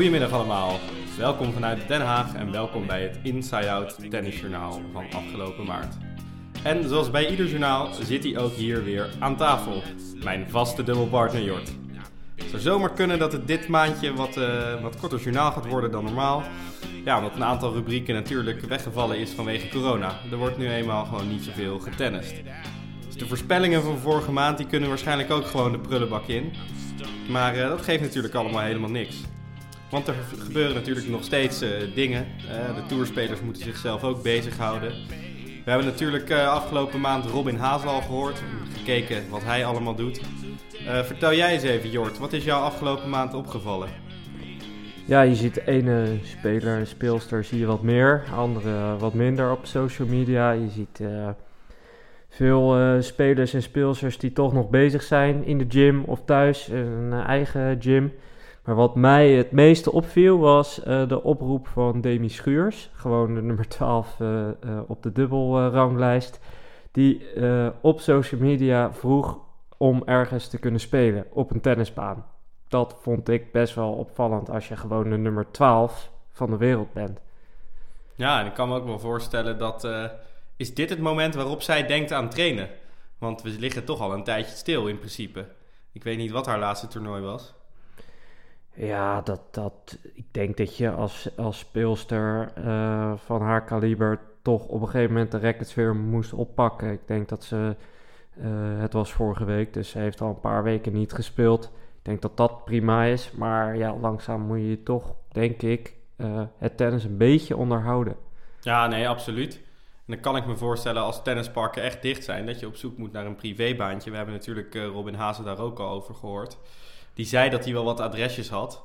Goedemiddag allemaal. Welkom vanuit Den Haag en welkom bij het Inside Out Tennisjournaal van afgelopen maart. En zoals bij ieder journaal zit hij ook hier weer aan tafel. Mijn vaste dubbelpartner Jort. Het zou zomaar kunnen dat het dit maandje wat, uh, wat korter journaal gaat worden dan normaal. Ja, omdat een aantal rubrieken natuurlijk weggevallen is vanwege corona. Er wordt nu eenmaal gewoon niet zoveel getennist. Dus de voorspellingen van vorige maand die kunnen waarschijnlijk ook gewoon de prullenbak in. Maar uh, dat geeft natuurlijk allemaal helemaal niks. Want er gebeuren natuurlijk nog steeds uh, dingen. Uh, de tourspelers moeten zichzelf ook bezighouden. We hebben natuurlijk afgelopen maand Robin Hazel al gehoord. Gekeken wat hij allemaal doet. vertel jij eens even, Jort. Wat is jou afgelopen maand opgevallen? Ja, je ziet de ene speler en speelster zie je wat meer. Andere wat minder op social media. Je ziet veel uh, spelers en speelsters die toch nog bezig zijn in de gym of thuis, een eigen gym. Maar wat mij het meeste opviel was uh, de oproep van Demi Schuurs, gewoon de nummer 12 uh, op de dubbelranglijst, die op social media vroeg om ergens te kunnen spelen op een tennisbaan. Dat vond ik best wel opvallend als je gewoon de nummer 12 van de wereld bent. Ja, en ik kan me ook wel voorstellen dat is dit het moment waarop zij denkt aan trainen? Want we liggen toch al een tijdje stil in principe. Ik weet niet wat haar laatste toernooi was. Ja, dat, dat, ik denk dat je als, als speelster uh, van haar kaliber toch op een gegeven moment de rackets weer moest oppakken. Ik denk dat ze, uh, het was vorige week, dus ze heeft al een paar weken niet gespeeld. Ik denk dat dat prima is, maar ja, langzaam moet je toch, denk ik, uh, het tennis een beetje onderhouden. Ja, nee, absoluut dan kan ik me voorstellen als tennisparken echt dicht zijn, dat je op zoek moet naar een privébaantje. We hebben natuurlijk Robin Hazen daar ook al over gehoord. Die zei dat hij wel wat adresjes had.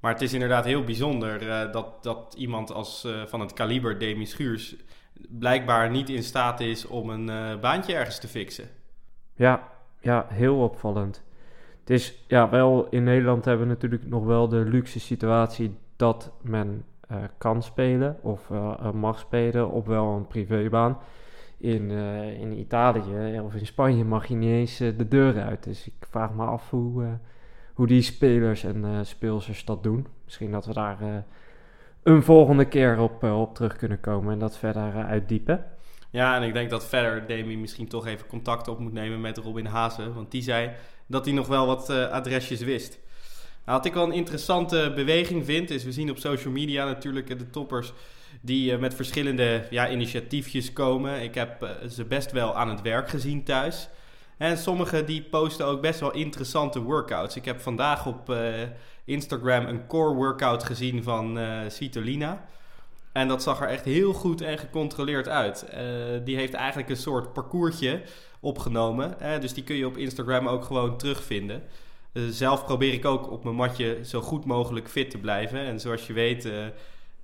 Maar het is inderdaad heel bijzonder uh, dat, dat iemand als, uh, van het kaliber Demi Schuurs blijkbaar niet in staat is om een baantje ergens te fixen. Ja, ja, heel opvallend. Het is ja, wel in Nederland hebben we natuurlijk nog wel de luxe situatie dat men kan spelen of mag spelen op wel een privébaan. In, in Italië of in Spanje mag je niet eens de deur uit. Dus ik vraag me af hoe, hoe die spelers en speelsters dat doen. Misschien dat we daar een volgende keer op, op terug kunnen komen en dat verder uitdiepen. Ja, en ik denk dat verder Demi misschien toch even contact op moet nemen met Robin Hazen. Want die zei dat hij nog wel wat adresjes wist. Nou, wat ik wel een interessante beweging vind, is we zien op social media natuurlijk de toppers die uh, met verschillende ja, initiatiefjes komen. Ik heb uh, ze best wel aan het werk gezien thuis. En sommigen die posten ook best wel interessante workouts. Ik heb vandaag op uh, Instagram een core workout gezien van Svitolina. En dat zag er echt heel goed en gecontroleerd uit. die heeft eigenlijk een soort parcoursje opgenomen. dus die kun je op Instagram ook gewoon terugvinden. Eh, zelf probeer ik ook op mijn matje zo goed mogelijk fit te blijven. En zoals je weet uh,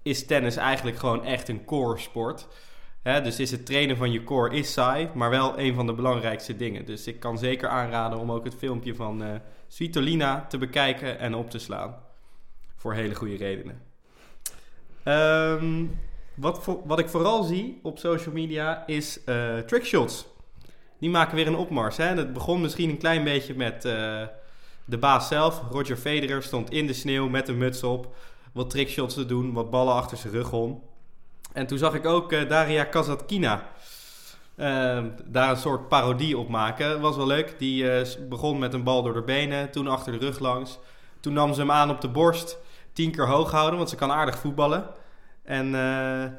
is tennis eigenlijk gewoon echt een core sport. Dus is het trainen van je core is saai, maar wel een van de belangrijkste dingen. Dus ik kan zeker aanraden om ook het filmpje van uh, Svitolina te bekijken en op te slaan. Voor hele goede redenen. Um, wat, wat ik vooral zie op social media is uh, trickshots. Die maken weer een opmars. Hè? Het begon misschien een klein beetje met de baas zelf, Roger Federer, stond in de sneeuw met een muts op. Wat trickshots te doen, wat ballen achter zijn rug om. En toen zag ik ook uh, Daria Kazatkina uh, daar een soort parodie op maken. Was wel leuk. Die uh, begon met een bal door de benen, toen achter de rug langs. Toen nam ze hem aan op de borst, tien keer hoog houden, want ze kan aardig voetballen. En eh,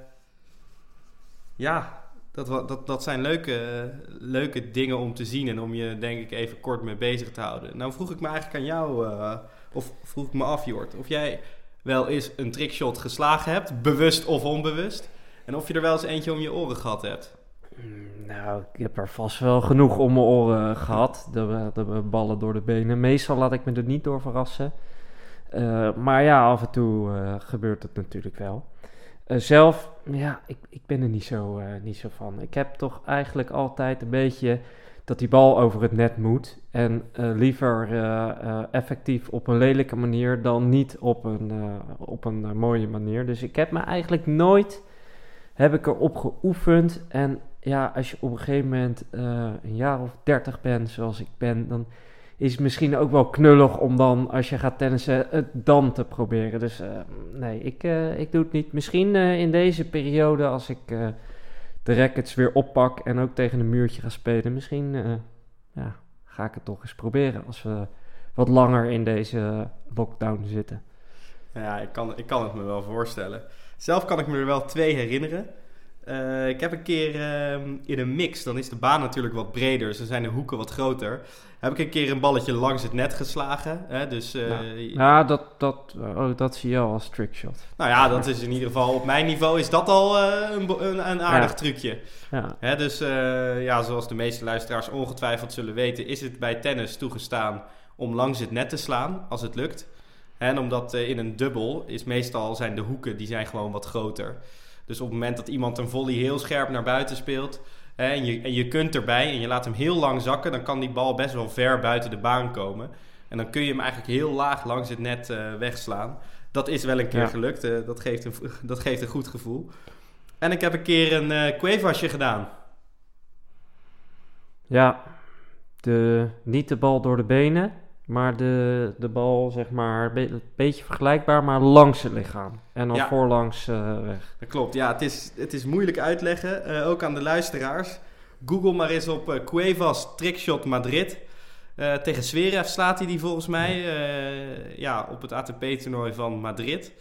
ja, dat, dat, dat zijn leuke, leuke dingen om te zien en om je denk ik even kort mee bezig te houden. Nou vroeg ik me eigenlijk aan jou, of vroeg ik me af Jort, of jij wel eens een trickshot geslagen hebt, bewust of onbewust. En of je er wel eens eentje om je oren gehad hebt. Mm, nou, ik heb er vast wel genoeg om mijn oren gehad. De, de ballen door de benen. Meestal laat ik me er niet door verrassen. Uh, maar ja, af en toe uh, gebeurt het natuurlijk wel. Uh, zelf, ja, ik, ik ben er niet zo, niet zo van. Ik heb toch eigenlijk altijd een beetje dat die bal over het net moet. En uh, liever effectief op een lelijke manier dan niet op een, op een mooie manier. Dus ik heb me eigenlijk nooit, heb ik erop geoefend. En ja, als je op een gegeven moment een jaar of dertig bent zoals ik ben, dan is het misschien ook wel knullig om dan, als je gaat tennissen, het dan te proberen. Dus eh, nee, ik, eh, ik doe het niet. Misschien eh, in deze periode, als ik eh, de rackets weer oppak en ook tegen een muurtje ga spelen, misschien eh, ja, ga ik het toch eens proberen als we wat langer in deze lockdown zitten. Ja, ik kan, ik kan het me wel voorstellen. Zelf kan ik me er wel twee herinneren. Eh, ik heb een keer ehm, in een mix, dan is de baan natuurlijk wat breder, dus dan zijn de hoeken wat groter. Heb ik een keer een balletje langs het net geslagen. Hè? Dus, Nou, Ja, dat, dat, oh, dat zie je al als trickshot. nou ja, dat is in ieder geval op mijn niveau is dat al eh, een, een, een aardig Ja. trucje. Ja, Hè, dus ja, zoals de meeste luisteraars ongetwijfeld zullen weten, is het bij tennis toegestaan om langs het net te slaan, als het lukt. En omdat in een dubbel is meestal zijn de hoeken die zijn gewoon wat groter. Dus op het moment dat iemand een volley heel scherp naar buiten speelt hè, en, je, en je kunt erbij en je laat hem heel lang zakken, dan kan die bal best wel ver buiten de baan komen. En dan kun je hem eigenlijk heel laag langs het net eh, wegslaan. Dat is wel een keer Ja. gelukt. eh, dat, geeft een, dat geeft een goed gevoel. En ik heb een keer een Cuevasje gedaan. ja de, niet de bal door de benen, maar de, de bal, zeg maar, een be- beetje vergelijkbaar, maar langs het lichaam. En dan Ja. voorlangs eh, weg. Dat klopt, ja, het is, het is moeilijk uitleggen, eh, ook aan de luisteraars. Google maar eens op eh, Cuevas Trickshot Madrid. Tegen Zverev slaat hij die volgens mij ja, op het ATP-toernooi van Madrid.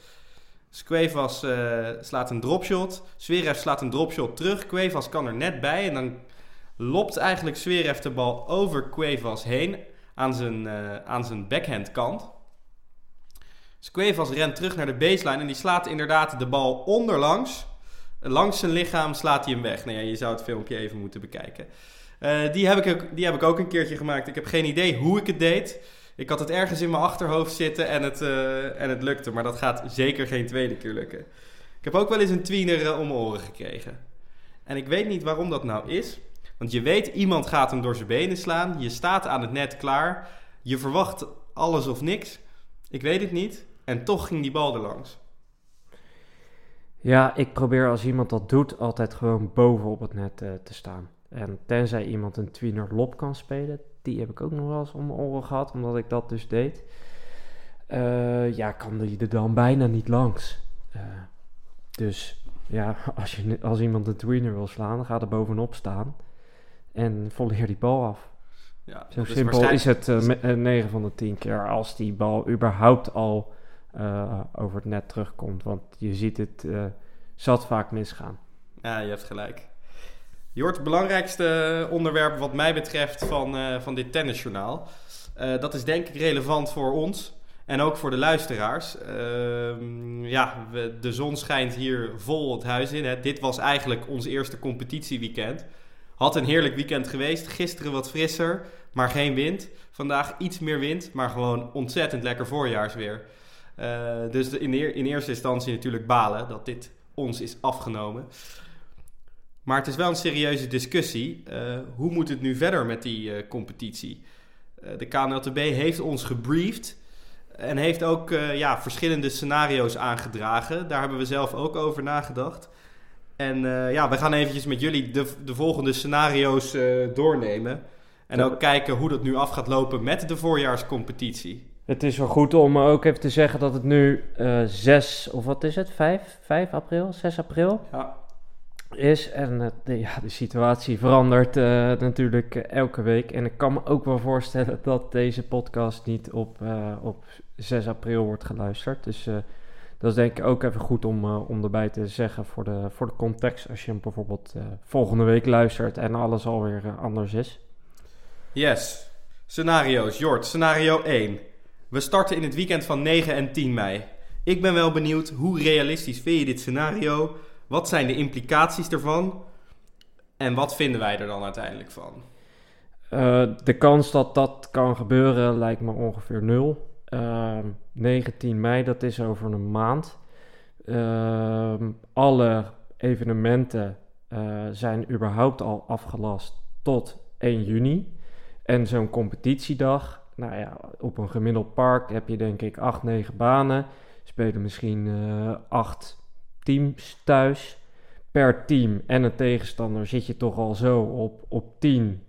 Dus Cuevas slaat een dropshot, Zverev slaat een dropshot terug, Cuevas kan er net bij en dan lopt eigenlijk Zverev de bal over Cuevas heen aan zijn, eh, aan zijn backhandkant. Dus Cuevas rent terug naar de baseline en die slaat inderdaad de bal onderlangs. Langs zijn lichaam slaat hij hem weg. Nou ja, je zou het filmpje even moeten bekijken. Eh, die, heb ik ook, die heb ik ook een keertje gemaakt. Ik heb geen idee hoe ik het deed. Ik had het ergens in mijn achterhoofd zitten en het, eh, en het lukte. Maar dat gaat zeker geen tweede keer lukken. Ik heb ook wel eens een tweener om mijn oren gekregen. En ik weet niet waarom dat nou is. Want je weet, iemand gaat hem door zijn benen slaan. Je staat aan het net klaar. Je verwacht alles of niks. Ik weet het niet. En toch ging die bal er langs. Ja, ik probeer als iemand dat doet altijd gewoon boven op het net eh, te staan. En tenzij iemand een tweener lop kan spelen, die heb ik ook nog wel eens om mijn oren gehad, omdat ik dat dus deed. Eh, ja, kan die er dan bijna niet langs. Eh, dus ja, als, je, als iemand een tweener wil slaan, dan ga er bovenop staan. En volleer die bal af. Ja, Zo is simpel waarschijnlijk- is het eh, me- eh, 9 van de 10 keer als die bal überhaupt al eh, over het net terugkomt. Want je ziet het eh, zat vaak misgaan. Ja, je hebt gelijk. Jort, het belangrijkste onderwerp wat mij betreft van, eh, van dit tennisjournaal. eh, dat is denk ik relevant voor ons en ook voor de luisteraars. Ehm, ja, we- de zon schijnt hier vol het huis in. Hè. Dit was eigenlijk ons eerste competitieweekend. Had een heerlijk weekend geweest. Gisteren wat frisser, maar geen wind. Vandaag iets meer wind, maar gewoon ontzettend lekker voorjaarsweer. Eh, dus in, in eerste instantie natuurlijk balen dat dit ons is afgenomen. Maar het is wel een serieuze discussie. Eh, hoe moet het nu verder met die eh, competitie? De KNLTB heeft ons gebriefd en heeft ook ja, verschillende scenario's aangedragen. Daar hebben we zelf ook over nagedacht. En eh, ja, we gaan eventjes met jullie de, de volgende scenario's eh, doornemen. En ook kijken hoe dat nu af gaat lopen met de voorjaarscompetitie. Het is wel goed om ook even te zeggen dat het nu eh 6, of wat is het, 5, 5 april, 6 april Ja, is. En eh, de, ja, de situatie verandert eh, natuurlijk eh, elke week. En ik kan me ook wel voorstellen dat deze podcast niet op, eh, op 6 april wordt geluisterd. Dus eh, dat is denk ik ook even goed om, eh, om erbij te zeggen voor de, voor de context. Als je hem bijvoorbeeld eh, volgende week luistert en alles alweer eh, anders is. Yes. Scenario's. Jort, scenario 1. We starten in het weekend van 9 en 10 mei. Ik ben wel benieuwd, hoe realistisch vind je dit scenario? Wat zijn de implicaties ervan? En wat vinden wij er dan uiteindelijk van? De kans dat dat kan gebeuren lijkt me ongeveer nul. Ehm 19 mei, dat is over een maand. Ehm, alle evenementen eh, zijn überhaupt al afgelast tot 1 juni. En zo'n competitiedag, nou ja, op een gemiddeld park heb je denk ik 8, 9 banen. Spelen misschien eh 8 teams thuis. Per team en een tegenstander zit je toch al zo op, op 10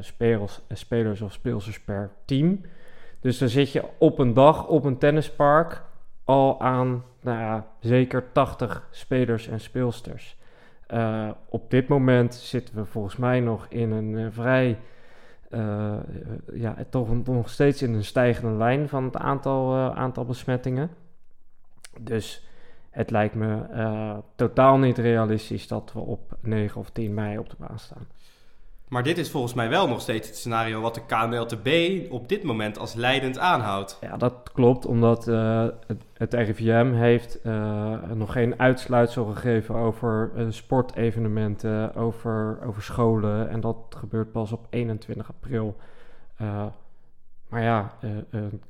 spelers, spelers of speelsters per team. Dus dan zit je op een dag op een tennispark al aan nou ja, zeker 80 spelers en speelsters. Uh, op dit moment zitten we volgens mij nog in een uh, vrij, uh, ja, toch nog steeds in een stijgende lijn van het aantal, aantal besmettingen. Dus het lijkt me totaal niet realistisch dat we op 9 of 10 mei op de baan staan. Maar dit is volgens mij wel nog steeds het scenario wat de KNLTB op dit moment als leidend aanhoudt. Ja, dat klopt, omdat uh, het, het, RIVM heeft uh, nog geen uitsluitsel gegeven over uh, sportevenementen, over, over scholen. En dat gebeurt pas op 21 april. maar ja,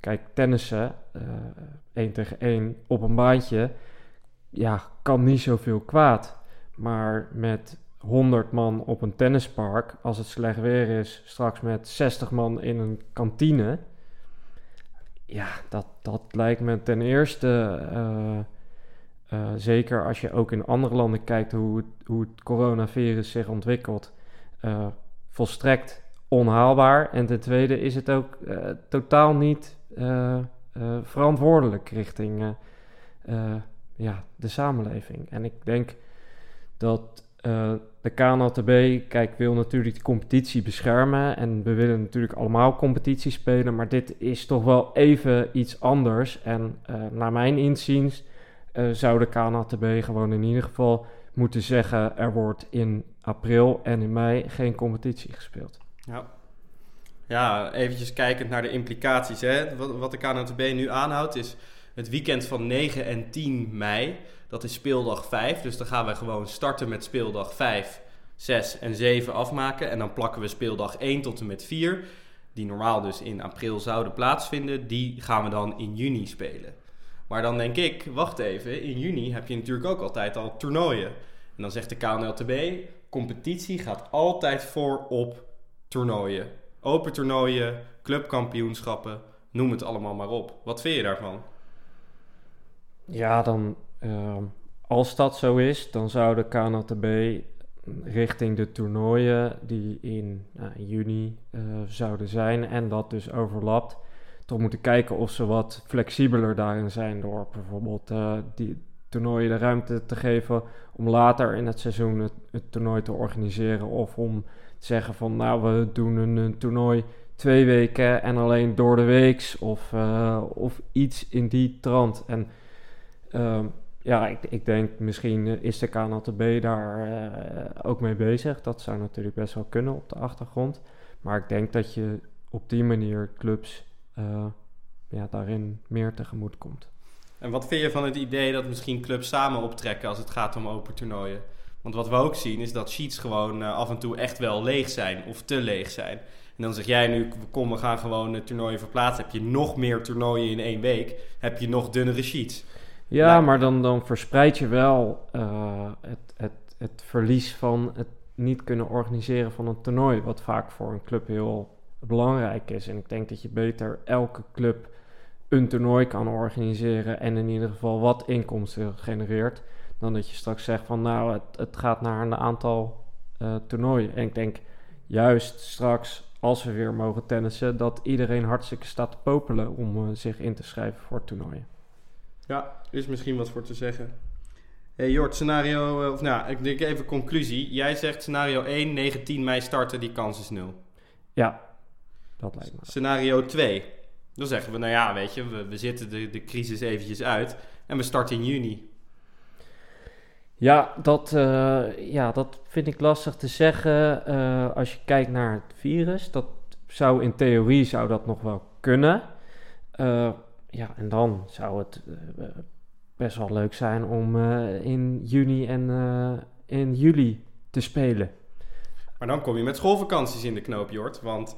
kijk, tennissen, 1 tegen 1 op een baantje, ja, kan niet zoveel kwaad. Maar met 100 man op een tennispark, als het slecht weer is, straks met 60 man in een kantine. Ja, dat, dat lijkt me ten eerste, uh, uh, zeker als je ook in andere landen kijkt hoe het, hoe het coronavirus zich ontwikkelt, uh, volstrekt onhaalbaar. En ten tweede is het ook totaal niet verantwoordelijk richting ja, de samenleving. En ik denk dat uh, de KNLTB, kijk, wil natuurlijk de competitie beschermen. En we willen natuurlijk allemaal competitie spelen. Maar dit is toch wel even iets anders. En uh, naar mijn inziens uh, zou de KNLTB gewoon in ieder geval moeten zeggen... er wordt in april en in mei geen competitie gespeeld. Ja, ja eventjes kijkend naar de implicaties. Hè. Wat, de KNLTB nu aanhoudt is het weekend van 9 en 10 mei... Dat is speeldag 5. Dus dan gaan we gewoon starten met speeldag 5, 6 en 7 afmaken. En dan plakken we speeldag 1 tot en met 4. Die normaal dus in april zouden plaatsvinden. Die gaan we dan in juni spelen. Maar dan denk ik, wacht even, in juni heb je natuurlijk ook altijd al toernooien. En dan zegt de KNLTB, competitie gaat altijd voor op toernooien. Open toernooien, clubkampioenschappen, noem het allemaal maar op. Wat vind je daarvan? Ja, dan Ehm, als dat zo is, dan zou de KNLTB richting de toernooien die in nou, juni uh, zouden zijn en dat dus overlapt, toch moeten kijken of ze wat flexibeler daarin zijn door bijvoorbeeld uh, die toernooien de ruimte te geven om later in het seizoen het, toernooi te organiseren of om te zeggen van nou we doen een, toernooi twee weken en alleen door de weeks of, uh, of iets in die trant. En uh, ja, ik, denk misschien eh, is de KNLTB daar uh, ook mee bezig. Dat zou natuurlijk best wel kunnen op de achtergrond. Maar ik denk dat je op die manier clubs uh, ja, daarin meer tegemoet komt. En wat vind je van het idee dat misschien clubs samen optrekken als het gaat om open toernooien? Want wat we ook zien is dat sheets gewoon af en toe echt wel leeg zijn of te leeg zijn. En dan zeg jij nu, kom we gaan gewoon toernooien verplaatsen. Heb je nog meer toernooien in één week, heb je nog dunnere sheets. Ja, maar dan, dan verspreid je wel uh, het, het, het verlies van het niet kunnen organiseren van een toernooi, wat vaak voor een club heel belangrijk is. En ik denk dat je beter elke club een toernooi kan organiseren en in ieder geval wat inkomsten genereert, dan dat je straks zegt van nou, het, het gaat naar een aantal uh, toernooien. En ik denk juist straks, als we weer mogen tennissen, dat iedereen hartstikke staat te popelen om uh, zich in te schrijven voor toernooien. Ja, is misschien wat voor te zeggen. Hey Jort, scenario, eh, of nou, ik denk even conclusie. Jij zegt scenario 1, 19 mei starten, die kans is nul. Ja, dat lijkt me. Scenario 2. Dan zeggen we, nou ja, weet je, we, we zitten de, de crisis eventjes uit en we starten in juni. Ja, dat, uh, ja, dat vind ik lastig te zeggen. Uh, als je kijkt naar het virus, dat zou in theorie zou dat nog wel kunnen. Uh, ja, en dan zou het uh, best wel leuk zijn om uh, in juni en uh, in juli te spelen. Maar dan kom je met schoolvakanties in de knoop, Jort. Want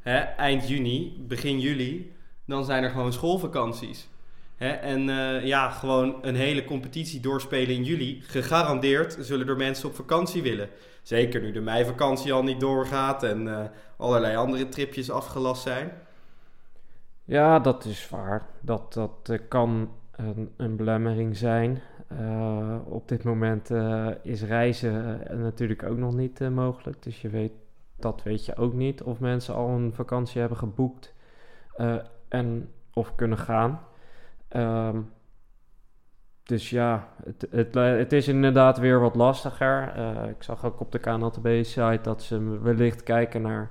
hè, eind juni, begin juli, dan zijn er gewoon schoolvakanties. Hè, en ja, gewoon een hele competitie doorspelen in juli. Gegarandeerd zullen er mensen op vakantie willen. Zeker nu de meivakantie al niet doorgaat en allerlei andere tripjes afgelast zijn. Ja, dat is waar. Dat, dat uh, kan een, een, belemmering zijn. Uh, op dit moment uh, is reizen natuurlijk ook nog niet mogelijk. Dus je weet dat weet je ook niet. Of mensen al een vakantie hebben geboekt eh, en of kunnen gaan. Ehm, dus ja, het, het, het, is inderdaad weer wat lastiger. Eh, ik zag ook op de KNLTB-site dat ze wellicht kijken naar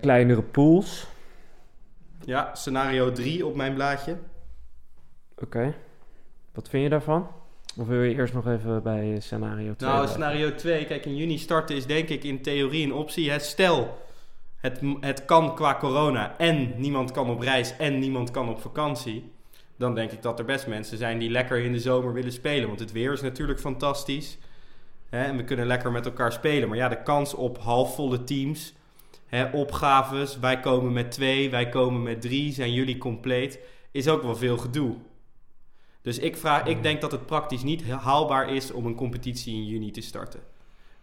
kleinere pools. Ja, scenario 3 op mijn blaadje. Oké. Wat vind je daarvan? Of wil je eerst nog even bij scenario 2? Nou, scenario 2, kijk, in juni starten is denk ik in theorie een optie. Hè, stel, het, het kan qua corona en niemand kan op reis en niemand kan op vakantie. Dan denk ik dat er best mensen zijn die lekker in de zomer willen spelen. Want het weer is natuurlijk fantastisch. Hè, en we kunnen lekker met elkaar spelen. Maar ja, de kans op halfvolle teams, opgaves, wij komen met twee, wij komen met drie, zijn jullie compleet, is ook wel veel gedoe. Dus ik, vraag, ik denk dat het praktisch niet haalbaar is om een competitie in juni te starten.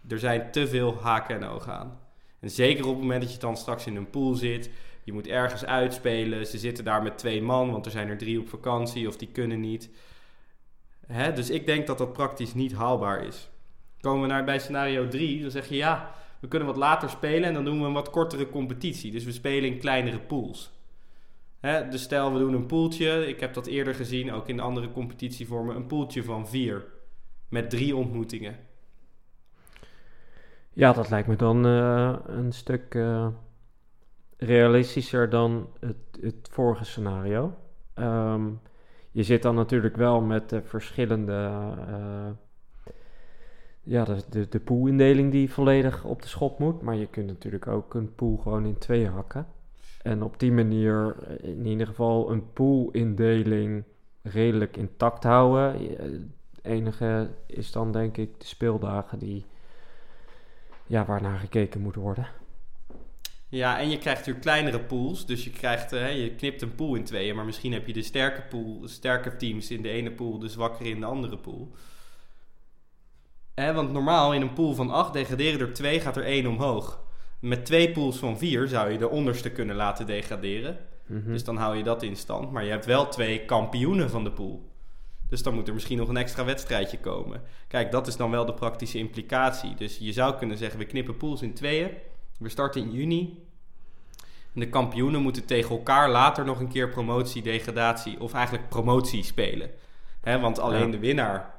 Er zijn te veel haken en ogen aan. En zeker op het moment dat je dan straks in een pool zit, je moet ergens uitspelen. Ze zitten daar met twee man, want er zijn er drie op vakantie of die kunnen niet. Hè? Dus ik denk dat dat praktisch niet haalbaar is. Komen we naar bij scenario 3, dan zeg je ja, we kunnen wat later spelen en dan doen we een wat kortere competitie. Dus we spelen in kleinere pools. Hè, dus stel we doen een poeltje. Ik heb dat eerder gezien, ook in andere competitievormen. Een poeltje van vier. Met drie ontmoetingen. Ja, dat lijkt me dan uh, een stuk uh, realistischer dan het, het vorige scenario. Um, je zit dan natuurlijk wel met de verschillende. Uh, ja, de, de, de poolindeling die volledig op de schop moet. Maar je kunt natuurlijk ook een pool gewoon in twee hakken. En op die manier eh, in ieder geval een poolindeling redelijk intact houden. Het enige is dan denk ik de speeldagen die, ja, waarnaar gekeken moet worden. Ja, en je krijgt natuurlijk kleinere pools. Dus je, krijgt, uh, je knipt een pool in tweeën. Maar misschien heb je de sterke, pool, sterke teams in de ene pool, de zwakkere in de andere pool. Hè, want normaal in een pool van 8 degraderen er 2, gaat er 1 omhoog. Met twee pools van vier zou je de onderste kunnen laten degraderen. Mhm. Dus dan hou je dat in stand. Maar je hebt wel twee kampioenen van de pool. Dus dan moet er misschien nog een extra wedstrijdje komen. Kijk, dat is dan wel de praktische implicatie. Dus je zou kunnen zeggen, we knippen pools in tweeën. We starten in juni. En de kampioenen moeten tegen elkaar later nog een keer promotie, degradatie of eigenlijk promotie spelen. He, want alleen de winnaar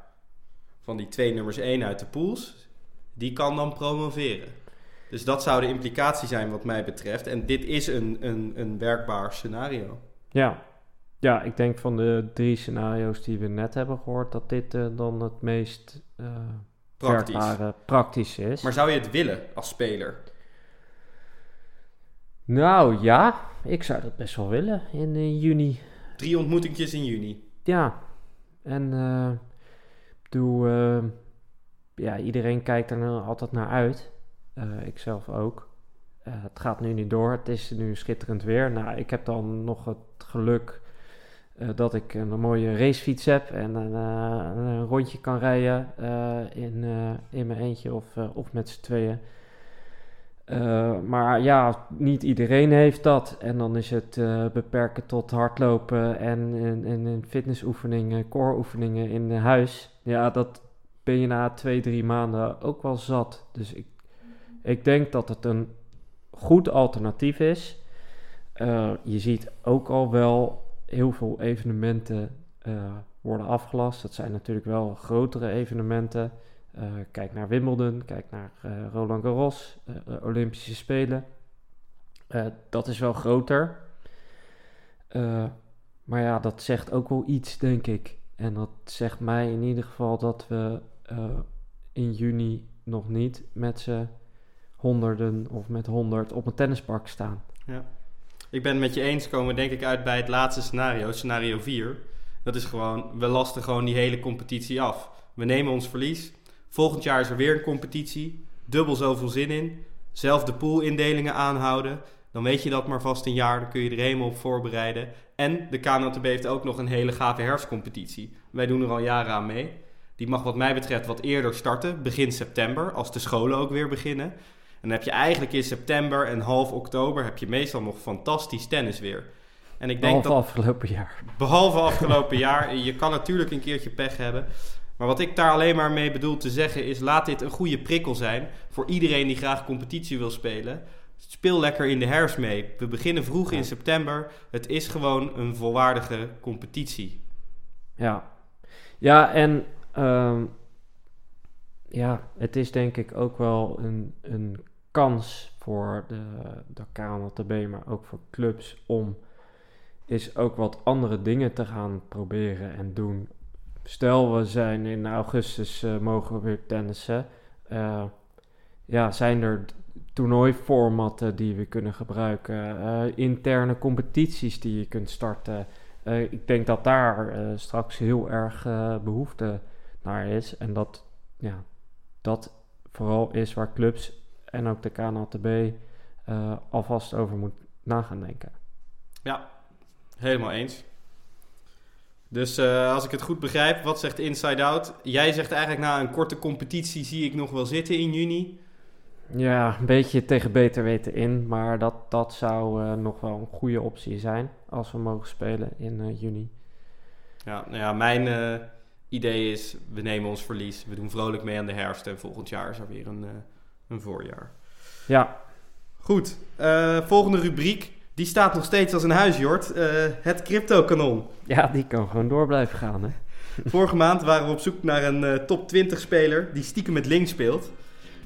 van die twee nummers één uit de pools, die kan dan promoveren. Dus dat zou de implicatie zijn wat mij betreft. En dit is een, een, een werkbaar scenario. Ja. ja, ik denk van de drie scenario's die we net hebben gehoord, dat dit uh, dan het meest uh, praktisch. Werkbare, praktisch is. Maar zou je het willen als speler? Nou ja, ik zou dat best wel willen in uh, juni. Drie ontmoetingjes in juni. Ja, en doe, ja, iedereen kijkt er altijd naar uit. Uh, ik zelf ook. Uh, het gaat nu niet door. Het is nu schitterend weer. Nou, ik heb dan nog het geluk uh, dat ik een mooie racefiets heb en een rondje kan rijden in, in mijn eentje of, of met z'n tweeën. Maar ja, niet iedereen heeft dat. En dan is het beperken tot hardlopen en, en, en fitnessoefeningen, core-oefeningen in huis. Ja, dat ben je na twee, drie maanden ook wel zat. Dus ik ik denk dat het een goed alternatief is. Uh, je ziet ook al wel heel veel evenementen worden afgelast. Dat zijn natuurlijk wel grotere evenementen. Uh, kijk naar Wimbledon, kijk naar Roland Garros, Olympische Spelen. dat is wel groter. maar ja, dat zegt ook wel iets, denk ik. En dat zegt mij in ieder geval dat we in juni nog niet met z'n honderden of met honderd op een tennispark staan. Ja. Ik ben het met je eens, komen denk ik uit bij het laatste scenario, scenario 4. Dat is gewoon, we lasten gewoon die hele competitie af. We nemen ons verlies. Volgend jaar is er weer een competitie. Dubbel zoveel zin in. Zelf de poolindelingen aanhouden. Dan weet je dat maar vast een jaar. Dan kun je er helemaal op voorbereiden. En de KNLTB heeft ook nog een hele gave herfstcompetitie. Wij doen er al jaren aan mee. Die mag wat mij betreft wat eerder starten. Begin september, als de scholen ook weer beginnen. En dan heb je eigenlijk in september en half oktober heb je meestal nog fantastisch tennis weer. En ik denk behalve dat, afgelopen jaar. Behalve afgelopen jaar. Je kan natuurlijk een keertje pech hebben. Maar wat ik daar alleen maar mee bedoel te zeggen is: laat dit een goede prikkel zijn voor iedereen die graag competitie wil spelen. Speel lekker in de herfst mee. We beginnen vroeg in september. Het is gewoon een volwaardige competitie. Ja, ja en ehm, ja, het is denk ik ook wel een, een kans voor de, de KNLTB, maar ook voor clubs om is ook wat andere dingen te gaan proberen en doen. Stel, we zijn in augustus, uh, mogen we weer tennissen. Uh, ja, zijn er toernooiformatten die we kunnen gebruiken? Uh, interne competities die je kunt starten? ik denk dat daar straks heel erg behoefte naar is. En dat, ja, dat vooral is waar clubs en ook de KNLTB alvast over moet na gaan denken. Ja, Helemaal eens. Dus uh, als ik het goed begrijp, wat zegt Inside Out? Jij zegt eigenlijk na een korte competitie zie ik nog wel zitten in juni. Ja, een beetje tegen beter weten in. Maar dat, dat zou uh, nog wel een goede optie zijn als we mogen spelen in uh, juni. Ja, nou ja, mijn idee is, we nemen ons verlies. We doen vrolijk mee aan de herfst en volgend jaar is er weer een, een voorjaar. Ja. Goed, volgende rubriek. Die staat nog steeds als een huisjord. Uh, het crypto-kanon. Ja, die kan gewoon door blijven gaan. Hè? Vorige maand waren we op zoek naar een uh, top 20 speler die stiekem met links speelt.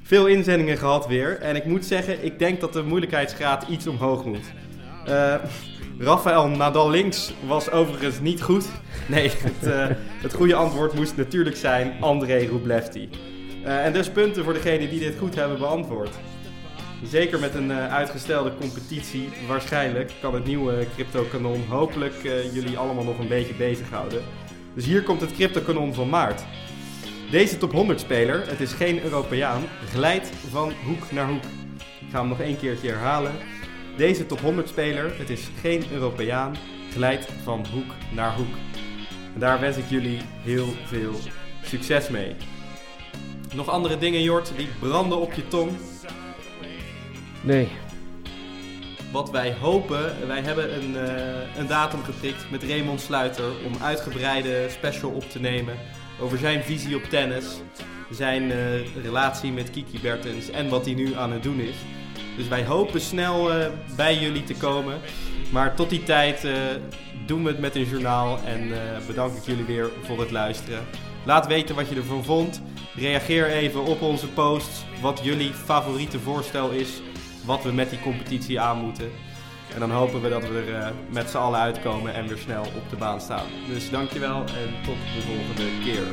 Veel inzendingen gehad weer. En ik moet zeggen, ik denk dat de moeilijkheidsgraad iets omhoog moet. Uh, Rafael Nadal links was overigens niet goed. Nee, het, het goede antwoord moest natuurlijk zijn André Rublev. en dus punten voor degenen die dit goed hebben beantwoord. Zeker met een uh, uitgestelde competitie, waarschijnlijk kan het nieuwe crypto-kanon hopelijk uh, jullie allemaal nog een beetje bezighouden. Dus hier komt het crypto-kanon van maart. Deze top 100 speler, het is geen Europeaan, glijdt van hoek naar hoek. Ik ga hem nog één keertje herhalen. Deze top 100 speler, het is geen Europeaan, glijdt van hoek naar hoek. En daar wens ik jullie heel veel succes mee. Nog andere dingen, Jort, die branden op je tong? Nee. Wat wij hopen, wij hebben een, uh, een datum geprikt met Raymond Sluiter om uitgebreide special op te nemen over zijn visie op tennis, zijn uh, relatie met Kiki Bertens en wat hij nu aan het doen is. Dus wij hopen snel uh, bij jullie te komen. Maar tot die tijd doen we het met een journaal en bedank ik jullie weer voor het luisteren. Laat weten wat je ervan vond. Reageer even op onze posts wat jullie favoriete voorstel is wat we met die competitie aan moeten. En dan hopen we dat we er uh, met z'n allen uitkomen en weer snel op de baan staan. Dus dankjewel en tot de volgende keer.